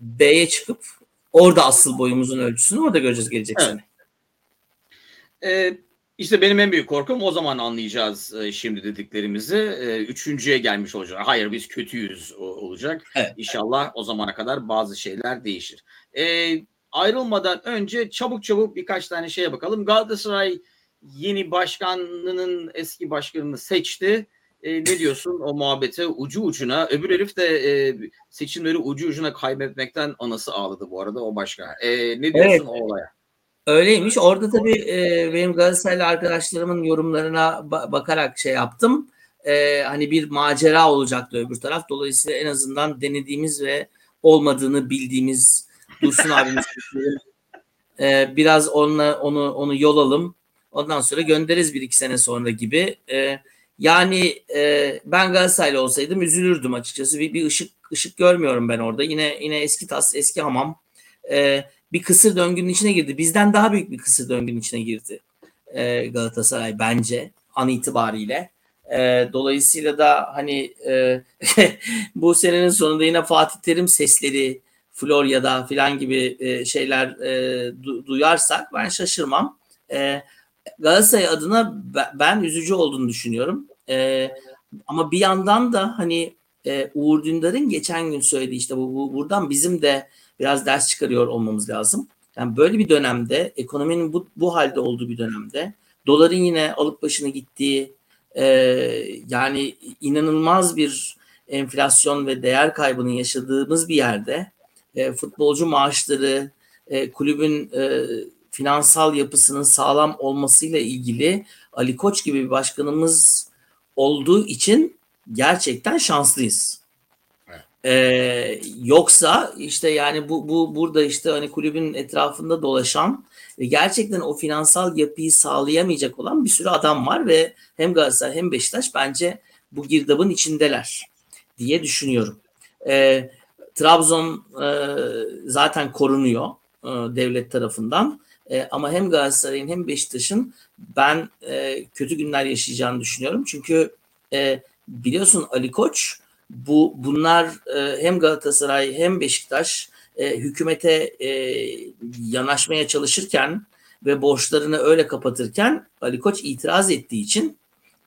B'ye çıkıp orada asıl boyumuzun ölçüsünü orada göreceğiz gelecek Evet. sene. E, işte benim en büyük korkum o zaman anlayacağız e, şimdi dediklerimizi. E, üçüncüye gelmiş olacak. Hayır biz kötüyüz o- olacak. Evet. İnşallah o zamana kadar bazı şeyler değişir. E, ayrılmadan önce çabuk çabuk birkaç tane şeye bakalım. Galatasaray yeni başkanının eski başkanını seçti. E, ne diyorsun o muhabbete ucu ucuna öbür herif de e, seçimleri ucu ucuna kaybetmekten anası ağladı bu arada o başka. E, ne diyorsun Evet. o olaya? Öyleymiş. Orada tabii e, benim Galatasaraylı arkadaşlarımın yorumlarına ba- bakarak şey yaptım. E, hani bir macera olacaktı öbür taraf. Dolayısıyla en azından denediğimiz ve olmadığını bildiğimiz Dursun abimiz e, biraz onunla onu onu yolalım. Ondan sonra göndeririz bir iki sene sonra gibi. E, yani e, ben Galatasaraylı olsaydım üzülürdüm açıkçası. Bir, bir ışık ışık görmüyorum ben orada. Yine yine eski tas, eski hamam. E, bir kısır döngünün içine girdi. Bizden daha büyük bir kısır döngünün içine girdi e, Galatasaray bence an itibariyle. E, dolayısıyla da hani e, bu senenin sonunda yine Fatih Terim sesleri Florya'da filan gibi e, şeyler e, du- duyarsak ben şaşırmam. E, Galatasaray adına ben üzücü olduğunu düşünüyorum. E, ama bir yandan da hani e, Uğur Dündar'ın geçen gün söylediği işte bu, bu buradan bizim de biraz ders çıkarıyor olmamız lazım. Yani böyle bir dönemde ekonominin bu, bu halde olduğu bir dönemde doların yine alıp başını gittiği e, yani inanılmaz bir enflasyon ve değer kaybının yaşadığımız bir yerde e, futbolcu maaşları e, kulübün e, finansal yapısının sağlam olmasıyla ilgili Ali Koç gibi bir başkanımız olduğu için gerçekten şanslıyız. Ee, yoksa işte yani bu bu burada işte hani kulübün etrafında dolaşan ve gerçekten o finansal yapıyı sağlayamayacak olan bir sürü adam var ve hem Galatasaray hem Beşiktaş bence bu girdabın içindeler diye düşünüyorum. Ee, Trabzon e, zaten korunuyor e, devlet tarafından. E, ama hem Galatasaray'ın hem Beşiktaş'ın ben e, kötü günler yaşayacağını düşünüyorum. Çünkü e, biliyorsun Ali Koç bu bunlar e, hem Galatasaray hem Beşiktaş e, hükümete e, yanaşmaya çalışırken ve borçlarını öyle kapatırken Ali Koç itiraz ettiği için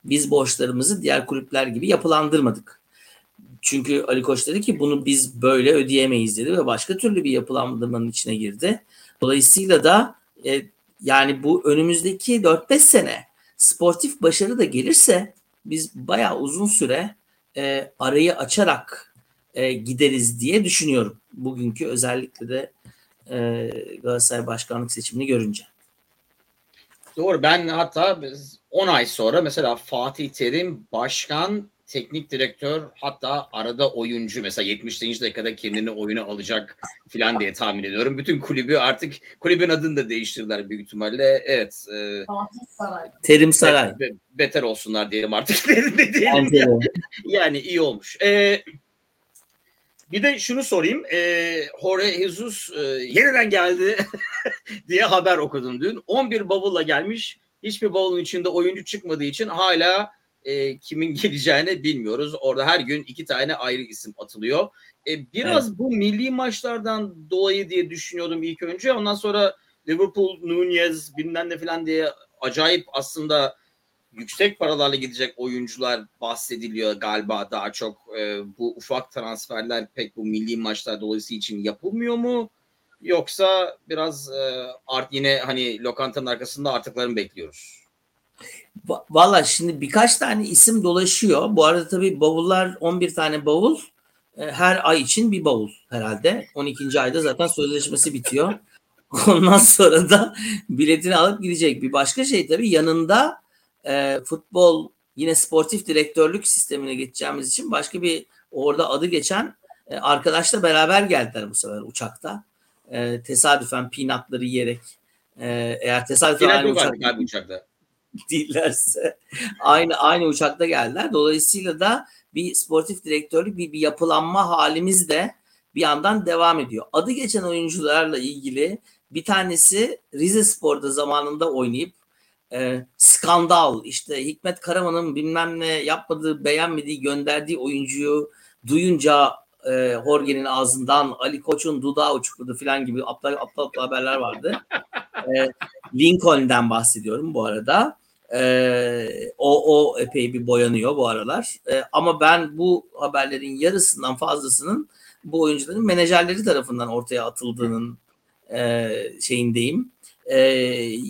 biz borçlarımızı diğer kulüpler gibi yapılandırmadık. Çünkü Ali Koç dedi ki bunu biz böyle ödeyemeyiz dedi ve başka türlü bir yapılandırmanın içine girdi. Dolayısıyla da e, yani bu önümüzdeki 4-5 sene sportif başarı da gelirse biz bayağı uzun süre e, arayı açarak e, gideriz diye düşünüyorum. Bugünkü özellikle de e, Galatasaray başkanlık seçimini görünce. Doğru ben hatta 10 ay sonra mesela Fatih Terim başkan teknik direktör hatta arada oyuncu mesela 70. dakikada kendini oyuna alacak filan diye tahmin ediyorum. Bütün kulübü artık kulübün adını da değiştirdiler büyük ihtimalle. Evet. E, Saray. Terim Saray. Be, beter olsunlar diyelim artık. ne diyelim yani. yani iyi olmuş. E, bir de şunu sorayım. E, Jorge Jesus e, yeniden geldi diye haber okudum dün. 11 bavulla gelmiş. Hiçbir bavulun içinde oyuncu çıkmadığı için hala e, kimin geleceğini bilmiyoruz. Orada her gün iki tane ayrı isim atılıyor. E, biraz evet. bu milli maçlardan dolayı diye düşünüyordum ilk önce. Ondan sonra Liverpool, Nunez bilmem ne falan diye acayip aslında yüksek paralarla gidecek oyuncular bahsediliyor galiba daha çok. E, bu ufak transferler pek bu milli maçlar dolayısıyla için yapılmıyor mu? Yoksa biraz e, art yine hani lokantanın arkasında artıklarını bekliyoruz. Valla şimdi birkaç tane isim dolaşıyor. Bu arada tabii bavullar 11 tane bavul. E, her ay için bir bavul herhalde. 12. ayda zaten sözleşmesi bitiyor. Ondan sonra da biletini alıp gidecek. Bir başka şey tabii yanında e, futbol yine sportif direktörlük sistemine geçeceğimiz için başka bir orada adı geçen e, arkadaşla beraber geldiler bu sefer uçakta. E, tesadüfen peanutları yiyerek e, eğer tesadüfen aynı uçakta, uçakta değillerse aynı aynı uçakta geldiler. Dolayısıyla da bir sportif direktörlük bir, bir yapılanma halimiz de bir yandan devam ediyor. Adı geçen oyuncularla ilgili bir tanesi Rize Spor'da zamanında oynayıp e, skandal işte Hikmet Karaman'ın bilmem ne yapmadığı beğenmediği gönderdiği oyuncuyu duyunca e, Jorge'nin ağzından Ali Koç'un dudağı uçukladı falan gibi aptal aptal, aptal haberler vardı. E, Lincoln'den bahsediyorum bu arada. Ee, o, o epey bir boyanıyor bu aralar. Ee, ama ben bu haberlerin yarısından fazlasının bu oyuncuların menajerleri tarafından ortaya atıldığının e, şeyindeyim. E,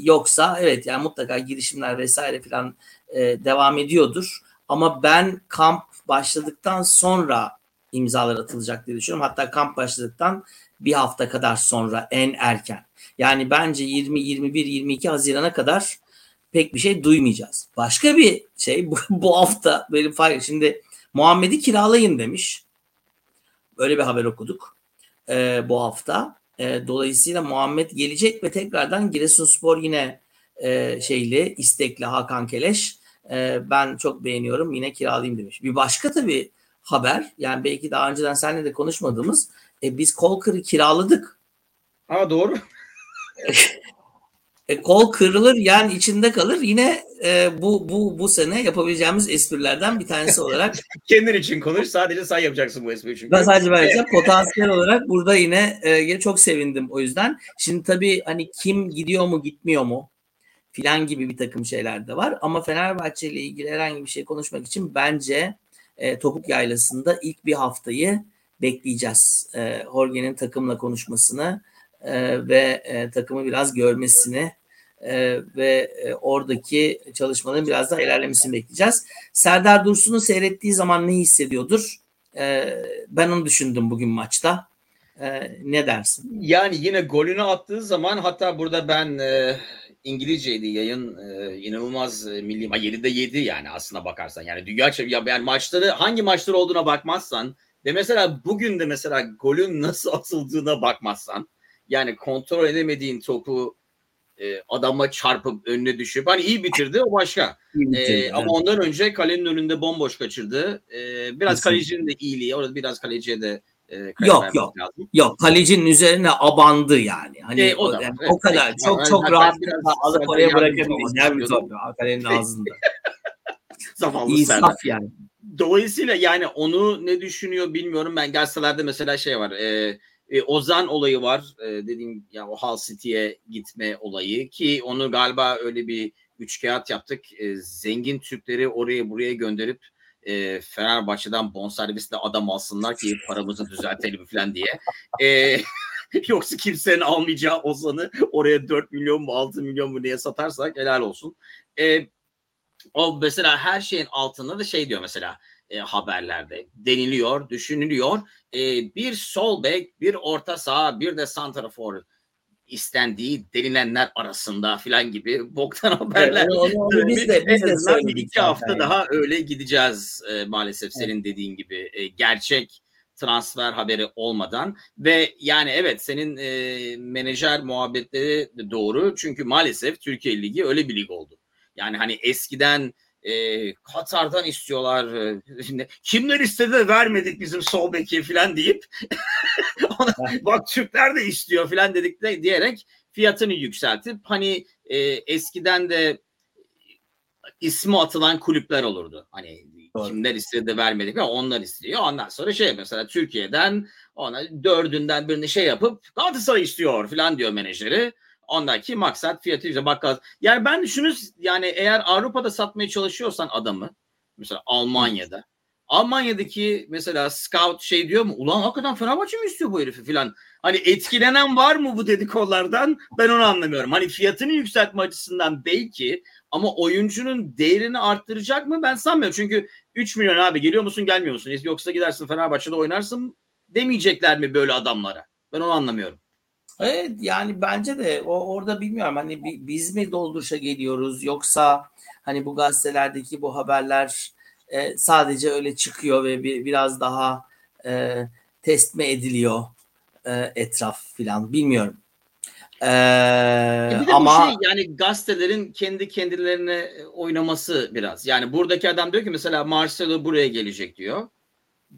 yoksa evet yani mutlaka girişimler vesaire falan e, devam ediyordur. Ama ben kamp başladıktan sonra imzalar atılacak diye düşünüyorum. Hatta kamp başladıktan bir hafta kadar sonra en erken. Yani bence 20, 21, 22 Haziran'a kadar pek bir şey duymayacağız. Başka bir şey bu, bu hafta benim fark şimdi Muhammed'i kiralayın demiş. Böyle bir haber okuduk e, bu hafta. E, dolayısıyla Muhammed gelecek ve tekrardan Giresunspor yine e, şeyli istekli Hakan Keleş. E, ben çok beğeniyorum yine kiralayayım demiş. Bir başka tabii haber yani belki daha önceden seninle de konuşmadığımız e, biz Kolkır'ı kiraladık. Ha doğru. e, kol kırılır yani içinde kalır. Yine e, bu bu bu sene yapabileceğimiz esprilerden bir tanesi olarak. Kendin için konuş. Sadece sen yapacaksın bu espriyi çünkü. Ben sadece ben yapacağım. Potansiyel olarak burada yine e, çok sevindim o yüzden. Şimdi tabii hani kim gidiyor mu gitmiyor mu? filan gibi bir takım şeyler de var. Ama Fenerbahçe ile ilgili herhangi bir şey konuşmak için bence e, Topuk Yaylası'nda ilk bir haftayı bekleyeceğiz. E, Jorge'nin takımla konuşmasını e, ve e, takımı biraz görmesini e, ve oradaki çalışmaların biraz daha ilerlemesini bekleyeceğiz. Serdar Dursun'u seyrettiği zaman ne hissediyordur? Ben onu düşündüm bugün maçta. Ne dersin? Yani yine golünü attığı zaman hatta burada ben e, İngilizceydi yayın inanılmaz milli 7'de 7 yani aslına bakarsan yani dünya ya yani maçları hangi maçlar olduğuna bakmazsan ve mesela bugün de mesela golün nasıl atıldığına bakmazsan yani kontrol edemediğin topu e, adama çarpıp önüne düşüp hani iyi bitirdi o başka. bitirdi, e, ama ondan önce kalenin önünde bomboş kaçırdı. E, biraz Kesinlikle. kalecinin de iyiliği orada biraz kaleciye de e, yok yok lazım. yok kalecinin üzerine abandı yani. Hani e, o, da, yani, evet, o kadar evet, çok yani, çok rahat alıp oraya bırakabilmiş. Yani bir top kalenin ağzında. Zavallı İnsaf yani. Dolayısıyla yani onu ne düşünüyor bilmiyorum. Ben gazetelerde mesela şey var. E, e, Ozan olayı var. E, dediğim ya o Hull City'ye gitme olayı ki onu galiba öyle bir üç kağıt yaptık. E, zengin Türkleri oraya buraya gönderip e, Fenerbahçe'den bonservisle adam alsınlar ki paramızı düzeltelim falan diye. E, yoksa kimsenin almayacağı Ozan'ı oraya 4 milyon mu 6 milyon mu diye satarsak helal olsun. E, o mesela her şeyin altında da şey diyor mesela e, haberlerde deniliyor, düşünülüyor. E, bir sol bek, bir orta saha, bir de santrafor istendiği denilenler arasında filan gibi boktan haberler. Evet, onu, onu biz de, biz de bir iki hafta yani. daha öyle gideceğiz e, maalesef senin evet. dediğin gibi. E, gerçek transfer haberi olmadan ve yani evet senin e, menajer muhabbetleri doğru çünkü maalesef Türkiye Ligi öyle bir lig oldu. Yani hani eskiden e, Katar'dan istiyorlar. E, kimler istedi de vermedik bizim sol beki falan deyip ona, bak Türkler de istiyor falan dedik de diyerek fiyatını yükseltip hani e, eskiden de ismi atılan kulüpler olurdu. Hani Doğru. kimler istedi vermedik ama onlar istiyor. Ondan sonra şey mesela Türkiye'den ona dördünden birini şey yapıp Galatasaray istiyor falan diyor menajeri. Ondaki maksat fiyatı işte bakkal. Yani ben şunu yani eğer Avrupa'da satmaya çalışıyorsan adamı mesela Almanya'da Almanya'daki mesela scout şey diyor mu? Ulan hakikaten Fenerbahçe mi istiyor bu herifi filan? Hani etkilenen var mı bu dedikolardan? Ben onu anlamıyorum. Hani fiyatını yükseltme açısından belki ama oyuncunun değerini arttıracak mı? Ben sanmıyorum. Çünkü 3 milyon abi geliyor musun gelmiyor musun? Yoksa gidersin Fenerbahçe'de oynarsın demeyecekler mi böyle adamlara? Ben onu anlamıyorum. Evet yani bence de o orada bilmiyorum hani biz mi dolduruşa geliyoruz yoksa hani bu gazetelerdeki bu haberler e, sadece öyle çıkıyor ve bir, biraz daha e, test mi ediliyor e, etraf filan bilmiyorum. Ee, e bir de ama şey, yani gazetelerin kendi kendilerine oynaması biraz. Yani buradaki adam diyor ki mesela Marcelo buraya gelecek diyor.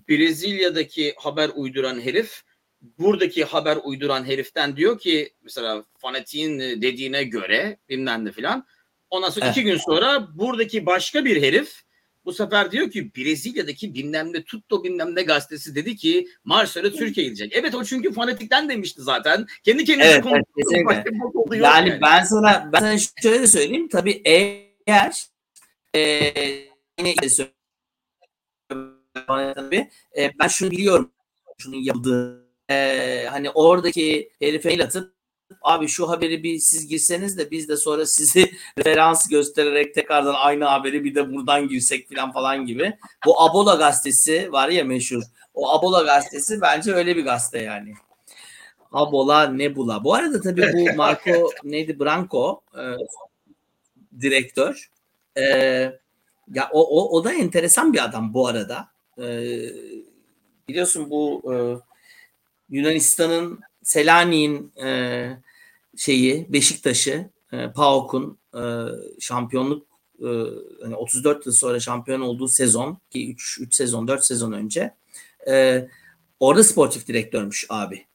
Brezilya'daki haber uyduran herif buradaki haber uyduran heriften diyor ki mesela fanatiğin dediğine göre bilmem ne filan. Ondan sonra iki gün sonra buradaki başka bir herif bu sefer diyor ki Brezilya'daki bilmem ne Tutto bilmem ne gazetesi dedi ki Marcelo Türkiye gidecek. Evet o çünkü fanatikten demişti zaten. Kendi kendine evet, evet, yani, yani ben sana ben sana şöyle de söyleyeyim. Tabii eğer e, yine tabii e, ben şunu biliyorum şunun yapıldığı e, hani oradaki herife el atıp abi şu haberi bir siz girseniz de biz de sonra sizi referans göstererek tekrardan aynı haberi bir de buradan girsek falan falan gibi. Bu Abola gazetesi var ya meşhur. O Abola gazetesi bence öyle bir gazete yani. Abola Nebula. Bu arada tabii bu Marco neydi Branco e, direktör. E, ya o, o, o da enteresan bir adam bu arada. E, biliyorsun bu e, Yunanistan'ın Selanik'in e, şeyi Beşiktaş'ı e, PAOK'un e, şampiyonluk e, hani 34 yıl sonra şampiyon olduğu sezon ki 3 3 sezon 4 sezon önce e, orada sportif direktörmüş abi.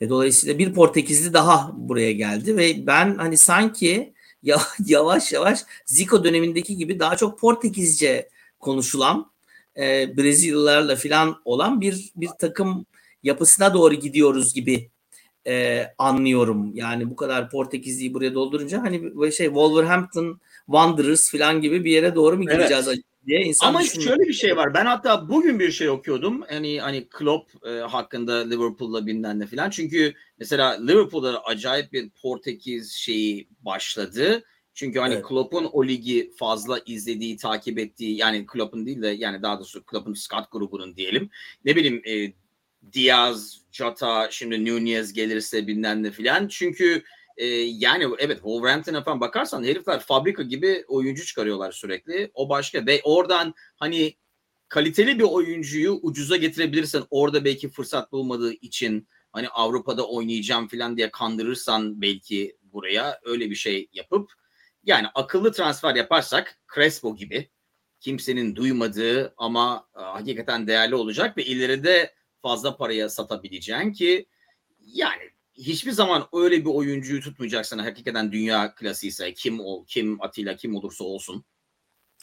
E, dolayısıyla bir Portekizli daha buraya geldi ve ben hani sanki yavaş yavaş Zico dönemindeki gibi daha çok Portekizce konuşulan e, Brezilyalılarla filan olan bir bir takım yapısına doğru gidiyoruz gibi e, anlıyorum. Yani bu kadar Portekizliyi buraya doldurunca hani şey Wolverhampton Wanderers falan gibi bir yere doğru mu gideceğiz Evet. diye insan Ama düşünüyor. şöyle bir şey var. Ben hatta bugün bir şey okuyordum. Hani hani Klopp e, hakkında Liverpool'la bilmem ne falan. Çünkü mesela Liverpool'da acayip bir Portekiz şeyi başladı. Çünkü hani Evet. Klopp'un o ligi fazla izlediği, takip ettiği yani Klopp'un değil de yani daha doğrusu Klopp'un Scott grubunun diyelim. Ne bileyim e, Diaz, Jota, şimdi Nunez gelirse bilmem ne filan. Çünkü e, yani evet Wolverhampton'a falan bakarsan herifler fabrika gibi oyuncu çıkarıyorlar sürekli. O başka ve oradan hani kaliteli bir oyuncuyu ucuza getirebilirsen orada belki fırsat bulmadığı için hani Avrupa'da oynayacağım falan diye kandırırsan belki buraya öyle bir şey yapıp yani akıllı transfer yaparsak Crespo gibi kimsenin duymadığı ama e, hakikaten değerli olacak ve ileride fazla paraya satabileceğin ki yani hiçbir zaman öyle bir oyuncuyu tutmayacaksın hakikaten dünya klasiyse kim ol kim Atilla kim olursa olsun.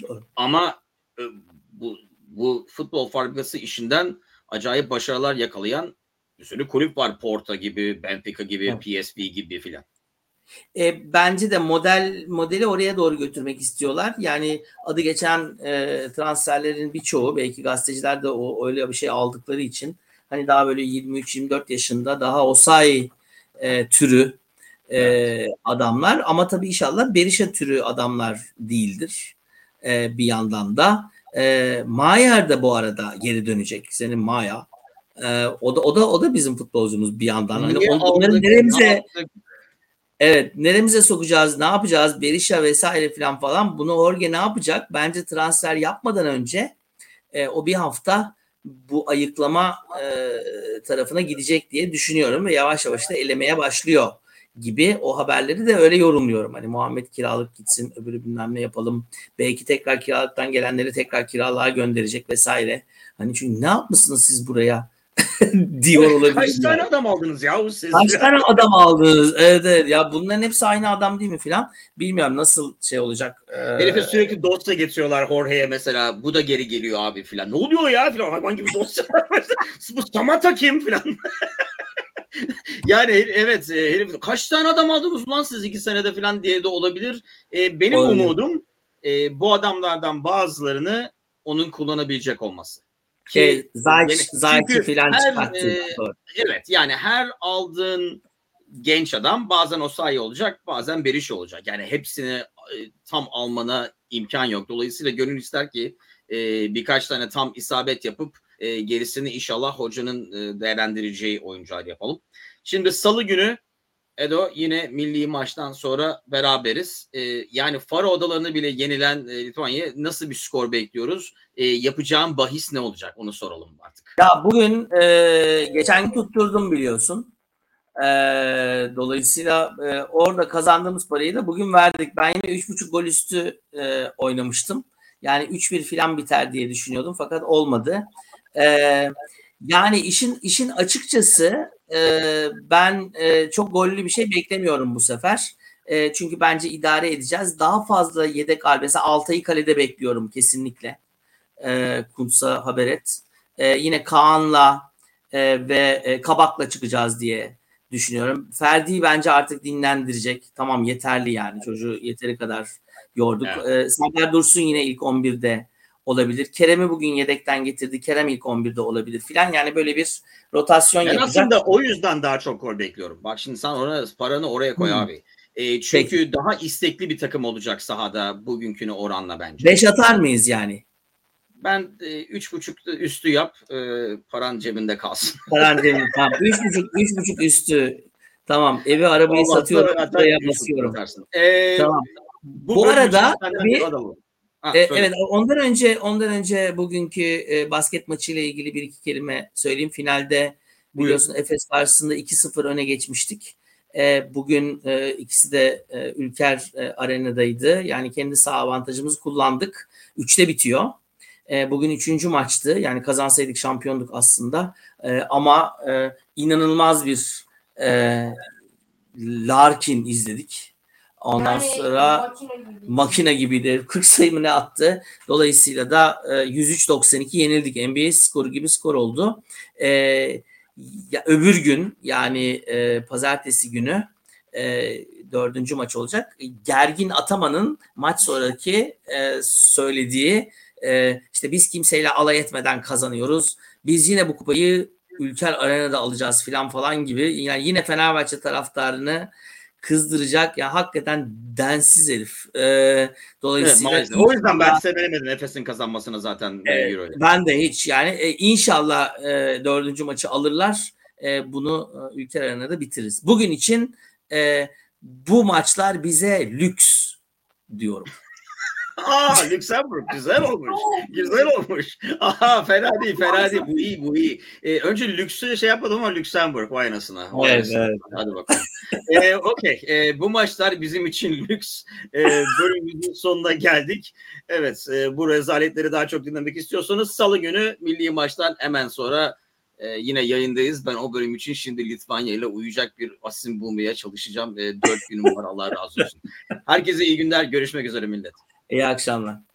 Doğru. Ama e, bu bu futbol fabrikası işinden acayip başarılar yakalayan bir sürü kulüp var. Porto gibi, Benfica gibi, Evet. PSV gibi filan. E, bence de model modeli oraya doğru götürmek istiyorlar. Yani adı geçen e, transferlerin birçoğu belki gazeteciler de o öyle bir şey aldıkları için hani daha böyle 23-24 yaşında daha Osay e, türü e, adamlar ama tabii inşallah Berisha türü adamlar değildir e, bir yandan da. E, Mayer de bu arada geri dönecek. Senin Maya. E, o da o da o da bizim futbolcumuz bir yandan. Hani on- onları neremize? Evet, neremize sokacağız, ne yapacağız, Berisha vesaire falan falan. Bunu Jorge ne yapacak? Bence transfer yapmadan önce e, o bir hafta bu ayıklama e, tarafına gidecek diye düşünüyorum ve yavaş yavaş da elemeye başlıyor gibi o haberleri de öyle yorumluyorum. Hani Muhammed kiralık gitsin, öbürü bilmem ne yapalım. Belki tekrar kiralıktan gelenleri tekrar kiralığa gönderecek vesaire. Hani çünkü ne yapmışsınız siz buraya diyor olabilir. Kaç tane adam aldınız ya siz? Kaç tane adam aldınız? Evet, evet. Ya bunların hepsi aynı adam değil mi filan? Bilmiyorum nasıl şey olacak. Ee, Herife sürekli dosya getiriyorlar Jorge'ye mesela. Bu da geri geliyor abi filan. Ne oluyor ya filan. Hayvan gibi dosya. Bu Samata kim filan. yani evet e, herif kaç tane adam aldınız lan siz iki senede filan diye de olabilir. E, benim Olabilir. umudum e, bu adamlardan bazılarını onun kullanabilecek olması. Ki- şey, Zayt, yani Zayt'i filan çıkarttı. e, Evet yani her aldığın genç adam bazen Osayi olacak bazen Berisha olacak. Yani hepsini e, tam almana imkan yok. Dolayısıyla gönül ister ki e, birkaç tane tam isabet yapıp e, gerisini inşallah hocanın e, değerlendireceği oyuncular yapalım. Şimdi salı günü Edo yine milli maçtan sonra beraberiz. E, yani Faro odalarını bile yenilen e, Litvanya nasıl bir skor bekliyoruz? E, yapacağım bahis ne olacak onu soralım artık. Ya bugün e, geçen tutturdum biliyorsun. E, dolayısıyla e, orada kazandığımız parayı da bugün verdik. Ben yine 3.5 gol üstü e, oynamıştım. Yani 3-1 filan biter diye düşünüyordum fakat olmadı. E, yani işin işin açıkçası e, ben e, çok gollü bir şey beklemiyorum bu sefer. E, çünkü bence idare edeceğiz. Daha fazla yedek al. Mesela Altay'ı kalede bekliyorum kesinlikle. E, Kuntsa haber et. E, yine Kaan'la e, ve e, Kabak'la çıkacağız diye düşünüyorum. Ferdi'yi bence artık dinlendirecek. Tamam yeterli yani. Çocuğu yeteri kadar yorduk. E, Serdar Dursun yine ilk 11'de olabilir. Kerem'i bugün yedekten getirdi. Kerem ilk 11'de olabilir filan. Yani böyle bir rotasyon Ben yapacak. aslında o yüzden daha çok gol bekliyorum. Bak şimdi sen ona paranı oraya koy Hmm. abi. E, çünkü daha istekli bir takım olacak sahada bugünküne oranla bence. 5 atar mıyız yani? Ben e, üç buçuk üstü yap. E, paran cebinde kalsın. Karantina. tamam. 3.5 3.5 üstü. Tamam. Evi arabayı Olmazsa satıyorum. Buraya üç buçuk basıyorum. atarsın. E, Tamam. Bu, Bu arada tabii-. Ha, E, söyle. evet ondan önce ondan önce bugünkü e, basket maçı ile ilgili bir iki kelime söyleyeyim. Finalde biliyorsun Efes karşısında 2-0 öne geçmiştik. E, bugün e, ikisi de e, Ülker e, arenadaydı. Yani kendi sağ avantajımızı kullandık. Üçte bitiyor. E, bugün üçüncü maçtı. Yani kazansaydık şampiyonduk aslında. E, ama e, inanılmaz bir e, Larkin izledik. Ondan Yani sonra makine gibi. makine gibiydi. 40 sayı mı ne attı? Dolayısıyla da e, 103-92 yenildik. NBA skoru gibi skor oldu. E, ya öbür gün yani e, pazartesi günü e, dördüncü maç olacak. Gergin Ataman'ın maç sonraki e, söylediği e, işte biz kimseyle alay etmeden kazanıyoruz. Biz yine bu kupayı Ülker Arena'da alacağız filan falan gibi. Yani yine Fenerbahçe taraftarını kızdıracak. Ya hakikaten densiz herif. E, dolayısıyla evet, o yüzden ben sevemedim Efes'in kazanmasını zaten e, Euro'ya. Ben de hiç yani e, inşallah e, dördüncü maçı alırlar. E, bunu e, Ülker Arena'da bitiririz. Bugün için e, bu maçlar bize lüks diyorum. Aa Lüksemburg güzel olmuş. güzel olmuş. Aha fena değil fena değil. Bu iyi bu iyi. Ee, önce lüksü şey yapmadım ama Lüksemburg vay anasına. Vay Evet, anasına. evet. Hadi bakalım. ee, Okey. Ee, bu maçlar bizim için lüks. Ee, bölümümüzün sonuna geldik. Evet e, bu rezaletleri daha çok dinlemek istiyorsanız salı günü milli maçtan hemen sonra e, yine yayındayız. Ben o bölüm için şimdi Litvanya ile uyuyacak bir asim bulmaya çalışacağım. E, dört günüm var Allah razı olsun. Herkese iyi günler. Görüşmek üzere millet. İyi akşamlar.